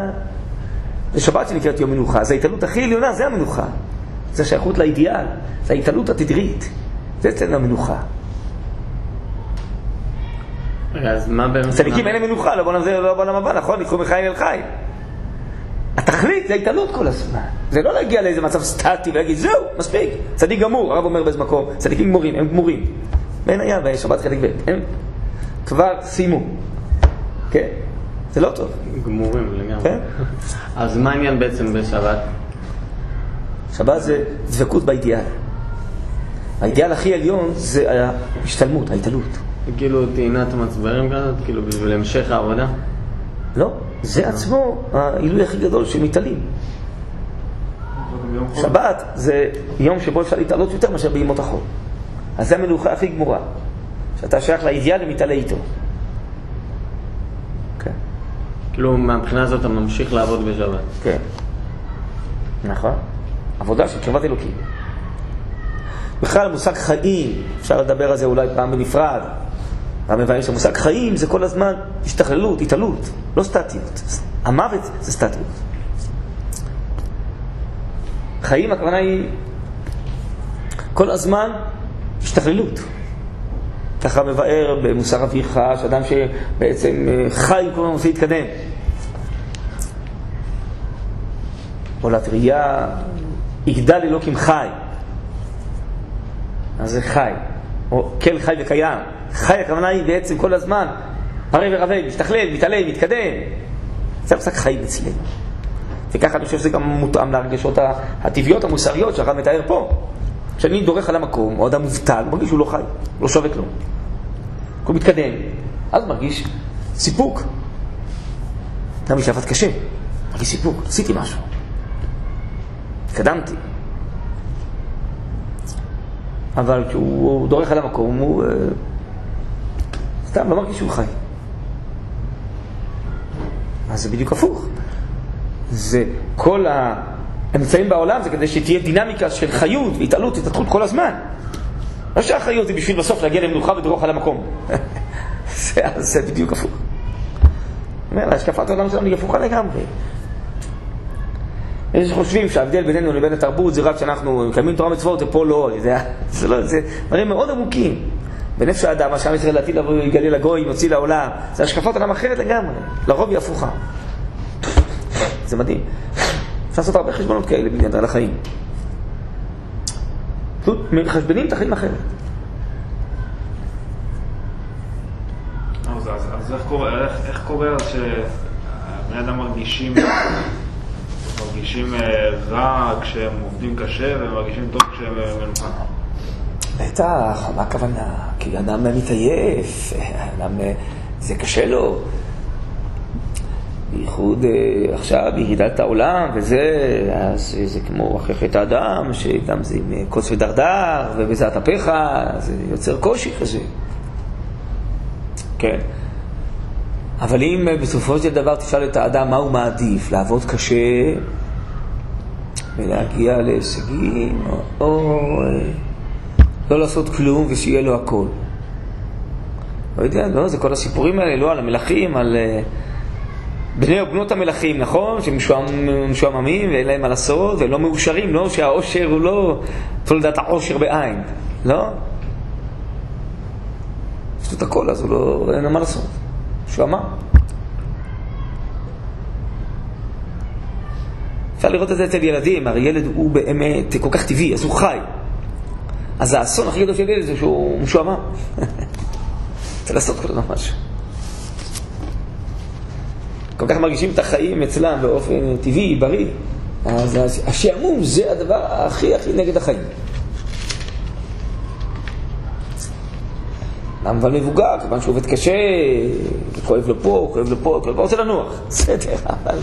זה שבת שנקראת יום מנוחה, זה ההתעלות הכי עליונה, זה המנוחה. זה השייכות לאידיאל, זה ההתעלות התדרית. זה אצלנו המנוחה. אז מה באמת... צדיקים אין להם מנוחה, לא בעולם הבא, נכון? יקחו מחיים אל חי. התכלית זה ההתעלות כל הזמן. זה לא להגיע לאיזה מצב סטטי ולהגיד, זהו, מספיק. צדיק גמור, הרב אומר באיזה מקום, צדיקים גמורים, הם גמורים. ואין היה בשבת חלק ב', הם כבר סיימו. כן? זה לא טוב. גמורים לגמרי. כן? אז מה העניין בעצם בשבת? שבת זה דבקות באידיאל. האידיאל הכי עליון זה ההשתלמות, ההתעלות. כאילו טעינת מצברים כזאת, כאילו בשביל המשך העבודה? לא, זה עצמו העילוי הכי גדול שמתעלים. שבת זה יום שבו אפשר להתעלות יותר מאשר בימות החול. אז זה המנוחה הכי גמורה, שאתה שייך לאידיאל ומתעלה איתו. כן. כאילו מהבחינה הזאת אתה ממשיך לעבוד בשבת. כן. נכון. עבודה של קרבת אלוקים. בכלל מושג חיים, אפשר לדבר על זה אולי פעם בנפרד. המביים של מושג חיים זה כל הזמן השתכללות, התעלות, לא סטטיות. המוות זה סטטיות. חיים הכוונה היא כל הזמן השתכללות. ככה מבאר במוסר אביך, שאדם שבעצם אה, חי כל הזמן רוצה להתקדם. עולת ראייה, יגדל אלוקים חי. אז זה חי, או כן חי וקיים. חי הכוונה היא בעצם כל הזמן, הרי ורבי, משתכלל, מתעלה, מתקדם. זה המושג חיים אצלנו. וככה אני חושב שזה גם מותאם להרגשות הטבעיות המוסריות שהרב מתאר פה. כשאני דורך על המקום, או אדם מובטל, מרגיש שהוא לא חי, לא שווה כלום. הוא מתקדם, אז מרגיש סיפוק. גם מי שעבד קשה, מרגיש סיפוק, עשיתי משהו. התקדמתי. אבל כשהוא דורך על המקום, הוא אה, סתם לא מרגיש שהוא חי. אז זה בדיוק הפוך. זה כל האמצעים בעולם זה כדי שתהיה דינמיקה של חיות והתעלות, התפתחות כל הזמן. לא שהחיות זה בשביל בסוף להגיע למנוחה ודרוך על המקום. זה, זה בדיוק הפוך. אומר, השקפת העולם שלנו היא הפוכה לגמרי. יש שחושבים שההבדל בינינו לבין התרבות זה רק שאנחנו מקיימים תורה מצוות ופה לא, זה, זה לא, זה דברים מאוד עמוקים. בנפש האדם, מה שעם ישראל לעתיד לבוא יגלה לגוי, יוציא לעולם, זה השקפת עולם אחרת לגמרי, לרוב היא הפוכה. זה מדהים. אפשר לעשות הרבה חשבונות כאלה בעניין על החיים. פשוט מחשבנים את החיים אחרת. אז, איך קורה, איך, קורה שבני אדם מרגישים, מרגישים אה, רע כשהם עובדים קשה ומרגישים טוב כשהם אה, מנוחה? בטח, מה הכוונה? כי אדם מתעייף, אדם, אה, זה קשה לו. בייחוד עכשיו, ירידת העולם וזה, אז זה כמו אחרי חטא האדם, שגם זה עם כוס ודרדר, ובזעת אפיך, זה יוצר קושי כזה. כן. אבל אם אה, בסופו של דבר תשאל את האדם מה הוא מעדיף, לעבוד קשה ולהגיע להישגים, או, או לא לעשות כלום ושיהיה לו הכל. לא יודע, לא, זה כל הסיפורים האלה, לא על המלכים, על... בני ובנות המלכים, נכון? שמשועממים ואין להם מה לעשות והם לא מאושרים, לא? שהאושר הוא לא תולדת העושר בעין, לא? יש לו את הכל, אז הוא לא, אין לו מה לעשות. משועמם. אפשר לראות את זה אצל ילדים, הרי ילד הוא באמת כל כך טבעי, אז הוא חי. אז האסון הכי גדול של ילד זה שהוא משועמם. צריך לעשות כל הזמן משהו. כל כך מרגישים את החיים אצלם באופן טבעי, בריא. אז השעמום זה הדבר הכי הכי נגד החיים. אדם אבל מבוגר, כיוון שהוא עובד קשה, כואב לו פה, כואב לו פה, כואב לו, רוצה לנוח. בסדר, אבל...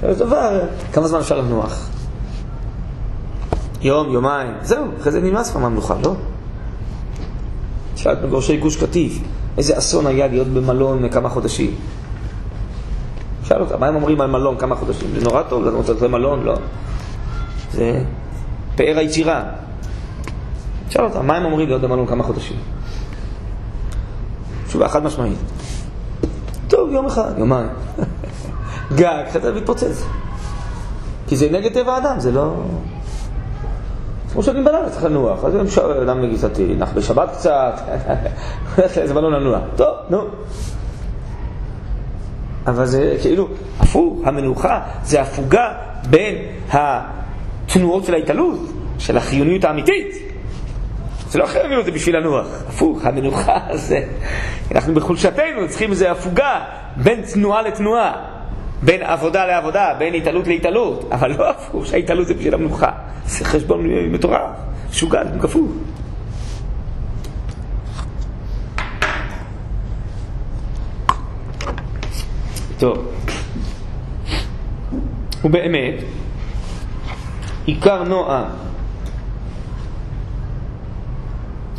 זה דבר, כמה זמן אפשר לנוח? יום, יומיים, זהו, אחרי זה נמאס כבר מהמנוחה, לא? שאלת מגורשי גוש קטיף, איזה אסון היה להיות במלון כמה חודשים. שאל אותם, מה הם אומרים על מלון כמה חודשים? זה נורא טוב, רוצה לצאת מלון? לא. זה פאר היצירה. שאל אותם, מה הם אומרים להיות במלון כמה חודשים? תשובה חד משמעית. טוב, יום אחד, יומיים. גג, חטא מתפוצץ. כי זה נגד טבע האדם, זה לא... כמו שאני בלילה צריך לנוח, אז אדם מגיע קצת, נח בשבת קצת, הולך לאיזה מלון לנוע. טוב, נו. אבל זה כאילו, הפוך, המנוחה זה הפוגה בין התנועות של ההתעלות, של החיוניות האמיתית. זה לא חייבים את זה בשביל לנוח, הפוך, המנוחה זה, אנחנו בחולשתנו צריכים איזו הפוגה בין תנועה לתנועה, בין עבודה לעבודה, בין התעלות להתעלות, אבל לא הפוך, שההתעלות זה בשביל המנוחה, זה חשבון מטורף, משוגע, הפוך. טוב, ובאמת, עיקר נועה,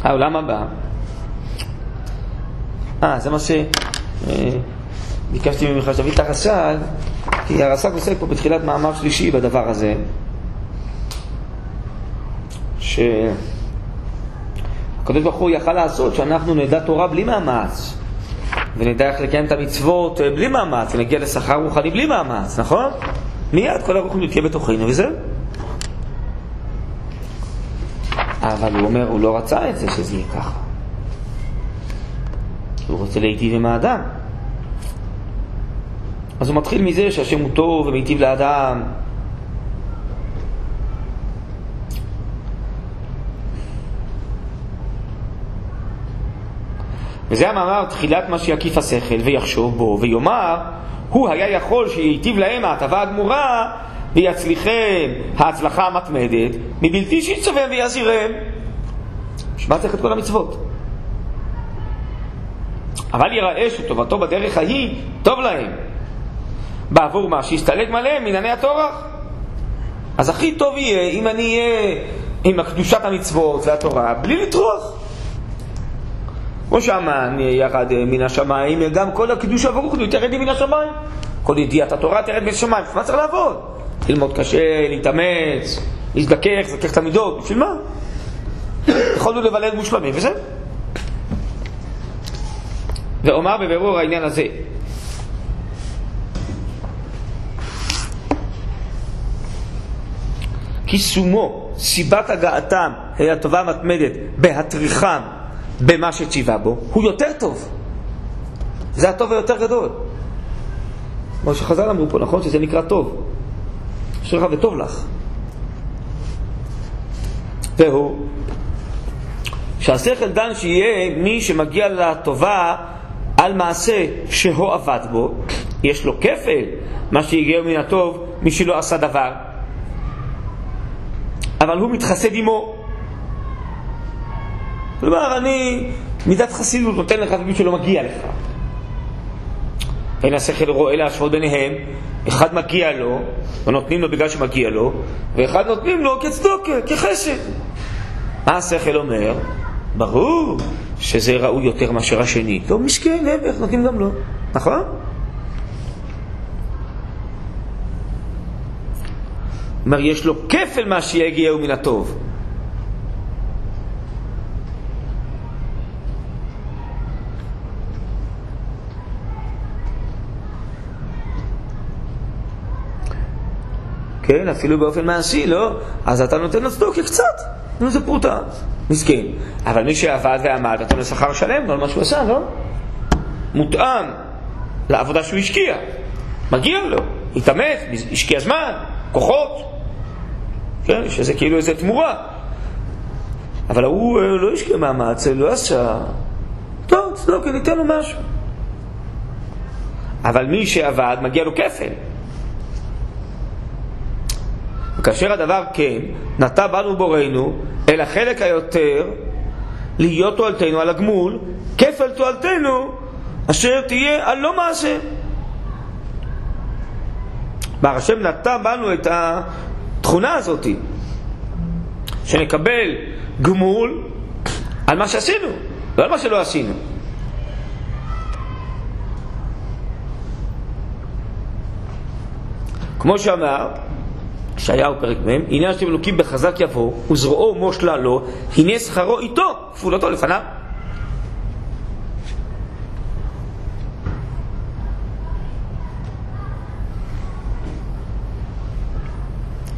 העולם הבא, אה, זה מה שביקשתי ממך שתביא את הרס"ג, כי הרס"ג עוסק פה בתחילת מאמר שלישי בדבר הזה, שהקדוש ברוך הוא יכל לעשות שאנחנו נדע תורה בלי מאמץ. ונדע איך לקיים את המצוות אה, בלי מאמץ, ונגיע לשכר רוחני בלי מאמץ, נכון? מיד כל הרוחניות תהיה בתוכנו וזהו. אבל הוא אומר, הוא לא רצה את זה שזה יהיה ככה. הוא רוצה להיטיב עם האדם. אז הוא מתחיל מזה שהשם הוא טוב ומיטיב לאדם, וזה המאמר תחילת מה שיקיף השכל ויחשוב בו ויאמר הוא היה יכול שייטיב להם ההטבה הגמורה ויצליחם ההצלחה המתמדת מבלתי שיצווהם ויעזירם. שמע צריך את כל המצוות. אבל יראה שטובתו בדרך ההיא טוב להם בעבור מה? שיסתלק מלא מענייני התורה. אז הכי טוב יהיה אם אני אהיה עם קדושת המצוות והתורה בלי לטרוח. כמו שהמן ירד מן השמיים, גם כל הקידוש הברוך הוא תרד מן השמיים. כל ידיעת התורה תרד מן השמיים, בשביל מה צריך לעבוד? ללמוד קשה, להתאמץ, להזדכך, לזכך את המידות, בשביל מה? יכולנו לבלל מושלמים וזהו. ואומר בבירור העניין הזה, כי סומו, סיבת הגעתם, היא הטובה המתמדת בהטריחם במה שציווה בו, הוא יותר טוב. זה הטוב היותר גדול. כמו שחז"ל אמרו פה, נכון? שזה נקרא טוב. אשריך וטוב לך. והוא שהשכל דן שיהיה מי שמגיע לטובה על מעשה שהוא עבד בו, יש לו כפל, מה שהגיע מן הטוב, מי שלא עשה דבר. אבל הוא מתחסד עמו. כלומר, אני מידת חסידות נותן לך ומי שלא מגיע לך. אין השכל רואה להשוות ביניהם, אחד מגיע לו, ונותנים לו בגלל שמגיע לו, ואחד נותנים לו כצדוקה, כחסד. מה השכל אומר? ברור שזה ראוי יותר מאשר השני. לא מסכן, להפך, נותנים גם לו, נכון? כלומר, יש לו כפל מה שיגיעו מן הטוב. כן, אפילו באופן מעשי, לא? אז אתה נותן לו צדוקה קצת, נו זה פרוטה, מסכן. אבל מי שעבד ועמד, נותן לו שכר שלם על מה שהוא עשה, לא? מותאם לעבודה שהוא השקיע. מגיע לו, התאמץ, השקיע זמן, כוחות. כן, יש איזה כאילו איזה תמורה. אבל ההוא אה, לא השקיע מאמץ, לא עשה. טוב, צדוקה, ניתן לו משהו. אבל מי שעבד, מגיע לו כפל. וכאשר הדבר כן, נטע בנו בורנו אל החלק היותר להיות תועלתנו על הגמול, כפל תועלתנו אשר תהיה על לא מעשה. בר השם נטע בנו את התכונה הזאת, שנקבל גמול על מה שעשינו, לא על מה שלא עשינו. כמו שאמר ישעיהו פרק מ', הנה השם אלוקים בחזק יבוא, וזרועו מושלה לו, הנה שכרו איתו, כפולתו לפניו.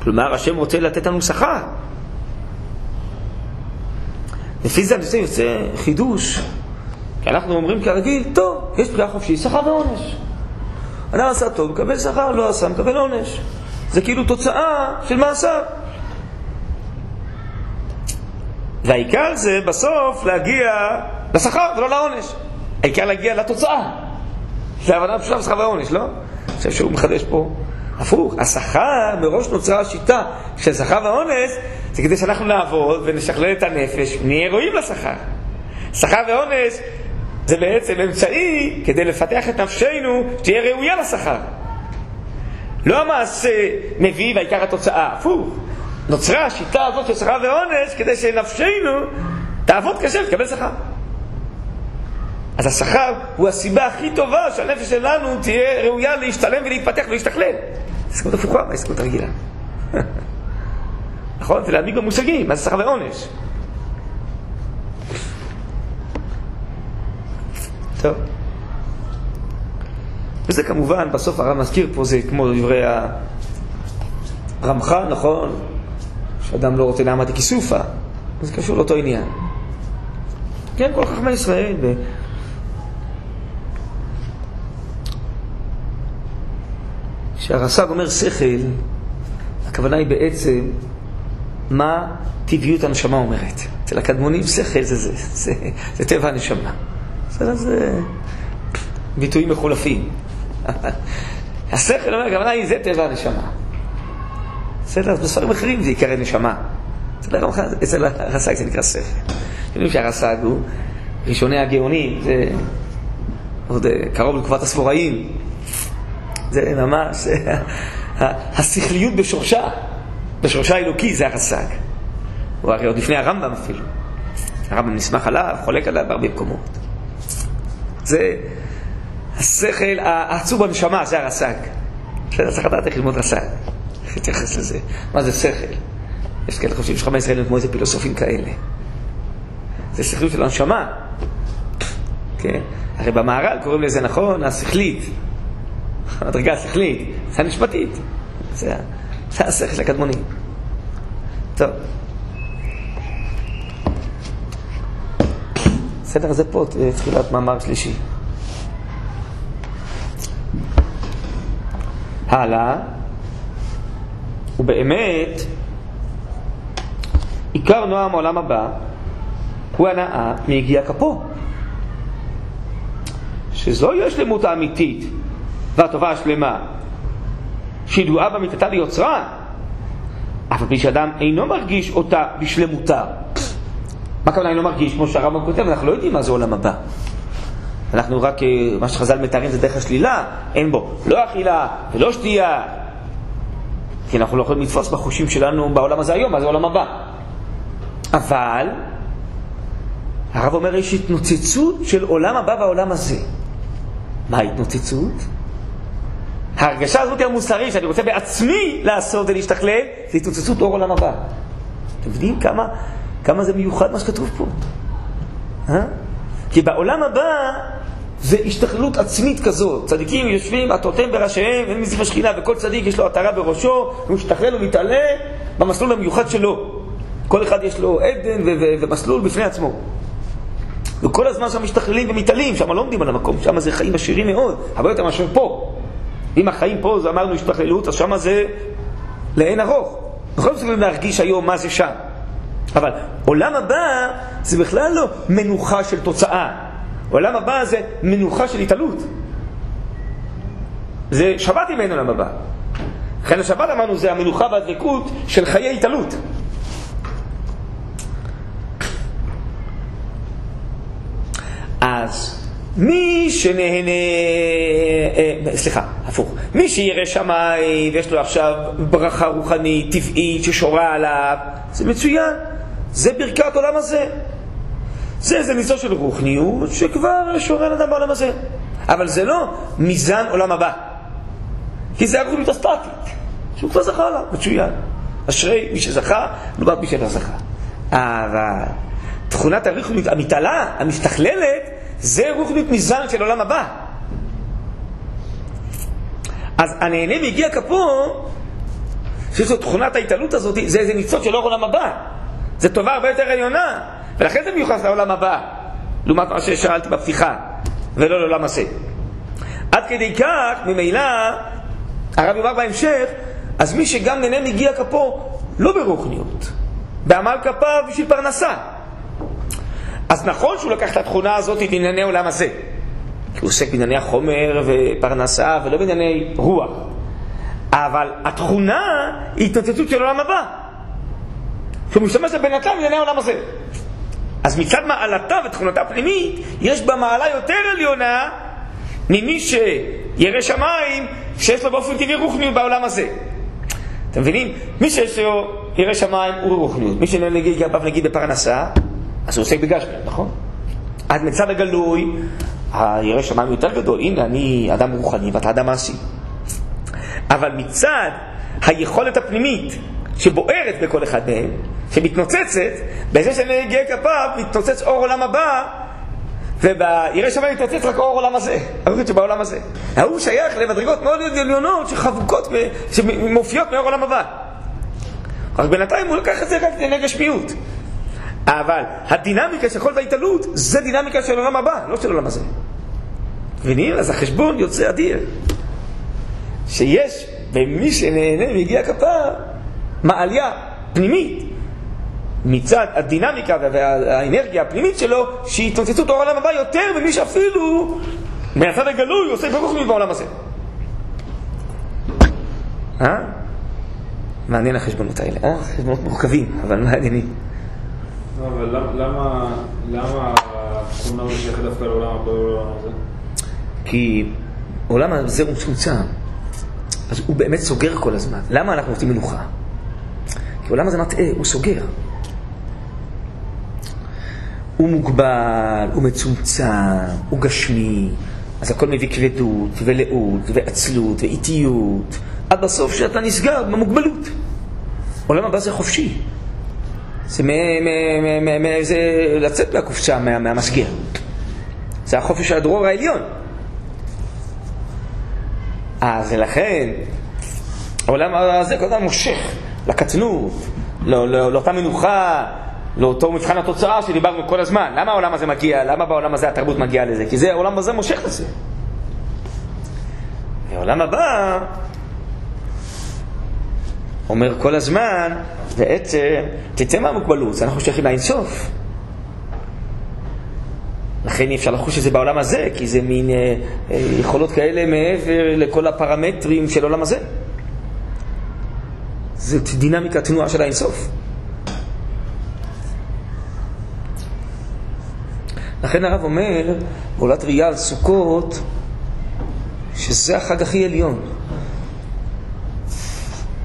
כלומר, השם רוצה לתת לנו שכר. לפי זה הנושא יוצא חידוש, כי אנחנו אומרים כרגיל, טוב, יש בחירה חופשית, שכר ועונש. אדם עשה טוב, מקבל שכר, לא עשה, מקבל עונש. זה כאילו תוצאה של מעשיו. והעיקר זה בסוף להגיע לשכר ולא לעונש. העיקר להגיע לתוצאה. זה הבנה פשוטה בשכר והעונש, לא? אני חושב שהוא מחדש פה הפוך. השכר, מראש נוצרה השיטה של שכר והעונש, זה כדי שאנחנו נעבוד ונשכלל את הנפש, נהיה ראויים לשכר. שכר ועונש זה בעצם אמצעי כדי לפתח את נפשנו שתהיה ראויה לשכר. לא המעשה מביא והעיקר התוצאה, הפוך. נוצרה השיטה הזאת של שכר ועונש כדי שנפשנו תעבוד קשה ותקבל שכר. אז השכר הוא הסיבה הכי טובה שהנפש שלנו תהיה ראויה להשתלם ולהתפתח ולהשתכלל. הסכמות הפוכה מההסכמות הרגילה. נכון? ולהעמיד במושגים, מה זה שכר ועונש. טוב. וזה כמובן, בסוף הרב מזכיר פה, זה כמו דברי הרמח"ל, נכון? שאדם לא רוצה נעמת כיסופה, זה קשור לאותו עניין. כן, כל חכמי ישראל. ו... כשהרס"ג אומר שכל, הכוונה היא בעצם מה טבעיות הנשמה אומרת. אצל הקדמונים שכל זה זה, זה, זה טבע הנשמה. זה, זה ביטויים מחולפים. השכל אומר, הכוונה היא, זה טבע הנשמה. בסדר? אז בספרים אחרים זה עיקרי נשמה. אצל הרס"ג זה נקרא שכל. אתם יודעים שהרס"ג הוא ראשוני הגאונים, זה עוד אה, קרוב לתקופת הסבוראים. זה ממש השכליות בשורשה, בשורשה האלוקי זה הרס"ג. הוא הרי עוד לפני הרמב"ם אפילו. הרמב"ם נסמך עליו, חולק עליו בהרבה מקומות. זה השכל העצוב בנשמה, זה הרס"ג. בסדר, צריך לדעת איך ללמוד רס"ג. להתייחס לזה. מה זה שכל? יש כאלה חושבים שחמאס ישראל הם כמו איזה פילוסופים כאלה. זה שכליות של הנשמה. כן? הרי במהר"ל קוראים לזה נכון, השכלית. המדרגה השכלית, זה הנשמתית. זה, זה השכל הקדמוני. טוב. בסדר, זה פה תחילת מאמר שלישי. הלאה, ובאמת, עיקר נועם העולם הבא הוא הנאה מיגיע כפו. שזוהי השלמות האמיתית והטובה השלמה, שידועה במיתתה ליוצרה, אף על פי שאדם אינו מרגיש אותה בשלמותה. מה הכוונה אינו מרגיש? כמו שהרמב"ם כותב, אנחנו לא יודעים מה זה עולם הבא. אנחנו רק, אה, מה שחז"ל מתארים זה דרך השלילה, אין בו לא אכילה ולא שתייה. כי אנחנו לא יכולים לתפוס בחושים שלנו בעולם הזה היום, מה זה עולם הבא. אבל, הרב אומר, יש התנוצצות של עולם הבא והעולם הזה. מה ההתנוצצות? ההרגשה הזאת המוסרית שאני רוצה בעצמי לעשות ולהשתכלל, זה התנוצצות אור עולם הבא. אתם מבינים כמה, כמה זה מיוחד מה שכתוב פה? אה? כי בעולם הבא זה השתכללות עצמית כזאת. צדיקים יושבים, הטוטם בראשיהם, אין מזיף השכינה, וכל צדיק יש לו עטרה בראשו, הוא משתכלל ומתעלה במסלול המיוחד שלו. כל אחד יש לו עדן ומסלול בפני עצמו. וכל הזמן שם משתכללים ומתעלים, שם לא עומדים על המקום, שם זה חיים עשירים מאוד, הרבה יותר מאשר פה. אם החיים פה, זה אמרנו השתכללות, אז שם זה לאין ארוך. אנחנו לא מסוגלים להרגיש היום מה זה שם. אבל עולם הבא זה בכלל לא מנוחה של תוצאה. עולם הבא זה מנוחה של התעלות. זה שבת אם עולם הבא. לכן השבת אמרנו זה המנוחה והדבקות של חיי התעלות. אז מי שנהנה, אה, סליחה, הפוך, מי שירא שמיים ויש לו עכשיו ברכה רוחנית, טבעית, ששורה עליו, זה מצוין, זה ברכת עולם הזה. זה איזה ניסו של רוחניות שכבר שורה על אדם בעולם הזה. אבל זה לא מזן עולם הבא. כי זה הרוחניות הסטטית, שהוא כבר זכה לה, מצוין. אשרי מי שזכה, לעומת מי שלא זכה. אבל תכונת הרוחניות המתעלה, המשתכללת, זה רוחניות מזן של עולם הבא. אז הנהנה והגיע כפו, שיש לו תכונת ההתעלות הזאת, זה איזה ניצוץ של אור עולם הבא. זה טובה הרבה יותר עליונה, ולכן זה מיוחס לעולם הבא, לעומת מה ששאלתי בפתיחה, ולא לעולם הזה. עד כדי כך, ממילא, הרב יאמר בהמשך, אז מי שגם נהנה מגיע כפו, לא ברוחניות, בעמל כפיו בשביל פרנסה. אז נכון שהוא לקח את התכונה הזאת לענייני עולם הזה, הוא עוסק בענייני החומר ופרנסה ולא בענייני רוח. אבל התכונה היא התנוצצות של עולם הבא. שהוא משתמש בבינתיים לענייני העולם הזה. אז מצד מעלתה ותכונתה הפנימית, יש בה מעלה יותר עליונה ממי שירא שמיים, שיש לו באופן טבעי רוחניות בעולם הזה. אתם מבינים? מי שיש לו ירא שמיים הוא רוחניות. מי שנגיד כלפיו נגיד בפרנסה, אז הוא עוסק בגשמי, נכון? אז מצד הגלוי, הירא שמיים יותר גדול. הנה, אני אדם רוחני ואתה אדם מעשי. אבל מצד היכולת הפנימית שבוערת בכל אחד מהם, שמתנוצצת, בזה שנהגי כפיו מתנוצץ אור עולם הבא, ובירא שמיים מתנוצץ רק אור עולם הזה, הרוחית שבעולם הזה. ההוא שייך למדרגות מאוד עליונות שחבוקות, שמופיעות מאור עולם הבא. רק בינתיים הוא לקח את זה רק לענייני גשמיות. אבל הדינמיקה של כל וההתעלות, זה דינמיקה של עולם הבא, לא של עולם הזה. מבינים? אז החשבון יוצא אדיר. שיש במי שנהנה מיגיע כפיו מעליה פנימית מצד הדינמיקה והאנרגיה הפנימית שלו, שהיא התנוצצות העולם הבא יותר ממי שאפילו מהצד הגלוי עושה ברוחניות בעולם הזה. אה? מעניין החשבונות האלה, אה? חשבונות מורכבים, אבל מעניינים. לא, אבל למה, למה התכונה הזאת שייכת דווקא לעולם הבא ולעולם הזה? כי עולם הזה הוא מצומצם, אז הוא באמת סוגר כל הזמן. למה אנחנו רוצים מנוחה? כי העולם הזה מטעה, הוא סוגר. הוא מוגבל, הוא מצומצם, הוא גשמי, אז הכל מביא כבדות ולאות ועצלות ואיטיות, עד בסוף שאתה נסגר במוגבלות. עולם הבא זה חופשי. זה, מ- מ- מ- מ- זה לצאת מהקופסה, מה- מהמסגר. זה החופש של הדרור העליון. אז לכן, העולם הזה כל הזמן מושך לקטנות, לא, לא, לאותה מנוחה, לאותו מבחן התוצאה שדיברנו כל הזמן. למה העולם הזה מגיע? למה בעולם הזה התרבות מגיעה לזה? כי זה, העולם הזה מושך לזה. העולם הבא אומר כל הזמן, בעצם, תצא מהמוגבלות, אנחנו שייכים לאינסוף. לכן אי אפשר לחוש את זה בעולם הזה, כי זה מין אה, אה, יכולות כאלה מעבר לכל הפרמטרים של העולם הזה. זאת דינמיקה תנועה של האינסוף. לכן הרב אומר, בעולת ראייה על סוכות, שזה החג הכי עליון.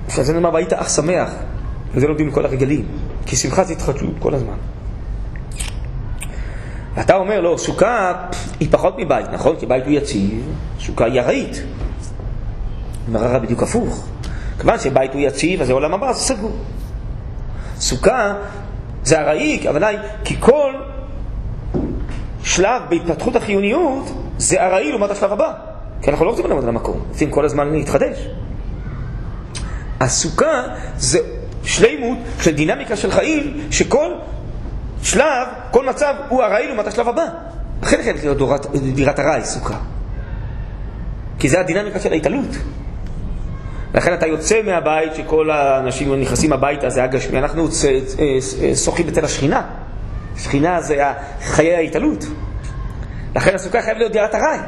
שעל זה נאמר, והיית אך שמח, וזה לומדים מכל הרגלים, כי שמחה זה התחדשות כל הזמן. ואתה אומר, לא, סוכה היא פחות מבית, נכון? כי בית הוא יציב, סוכה היא ארעית. אומר הרב בדיוק הפוך. כיוון שבית הוא יציב, אז העולם הבא זה סגור. סוכה זה ארעי, הכוונה היא, כי כל שלב בהתפתחות החיוניות זה ארעי לעומת השלב הבא. כי אנחנו לא רוצים לעמוד על המקום, רוצים כל הזמן להתחדש. הסוכה זה שלימות של דינמיקה של חיים, שכל שלב, כל מצב הוא ארעי לעומת השלב הבא. לכן חייבת להיות דירת ארעי, סוכה. כי זה הדינמיקה של ההתעלות. לכן אתה יוצא מהבית שכל האנשים נכנסים הביתה, זה הגשמי, אנחנו שוחים אצל השכינה. שכינה זה חיי ההתעלות. לכן הסוכה חייבת להיות דירת ארעי.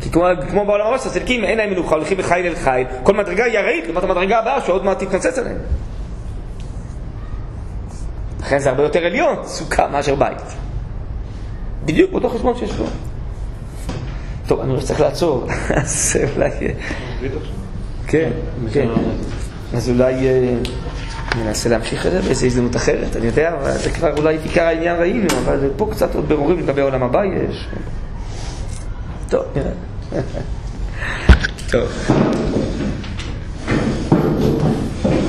כי כמו, כמו בעולם הראש, הצדיקים אין להם מנוחה, הולכים מחיל אל חיל, כל מדרגה היא ארעית לעומת המדרגה הבאה שעוד מעט תתנצץ עליהם. לכן זה הרבה יותר עליון, סוכה, מאשר בית. בדיוק באותו חשבון שיש לו. טוב, אני רואה שצריך לעצור, אז אולי... כן, כן. אז אולי אה, ננסה להמשיך את זה באיזו הזדמנות אחרת, אני יודע, אבל זה כבר אולי עיקר העניין ראינו, אבל פה קצת עוד ברורים לגבי העולם הבא יש. טוב, נראה. טוב.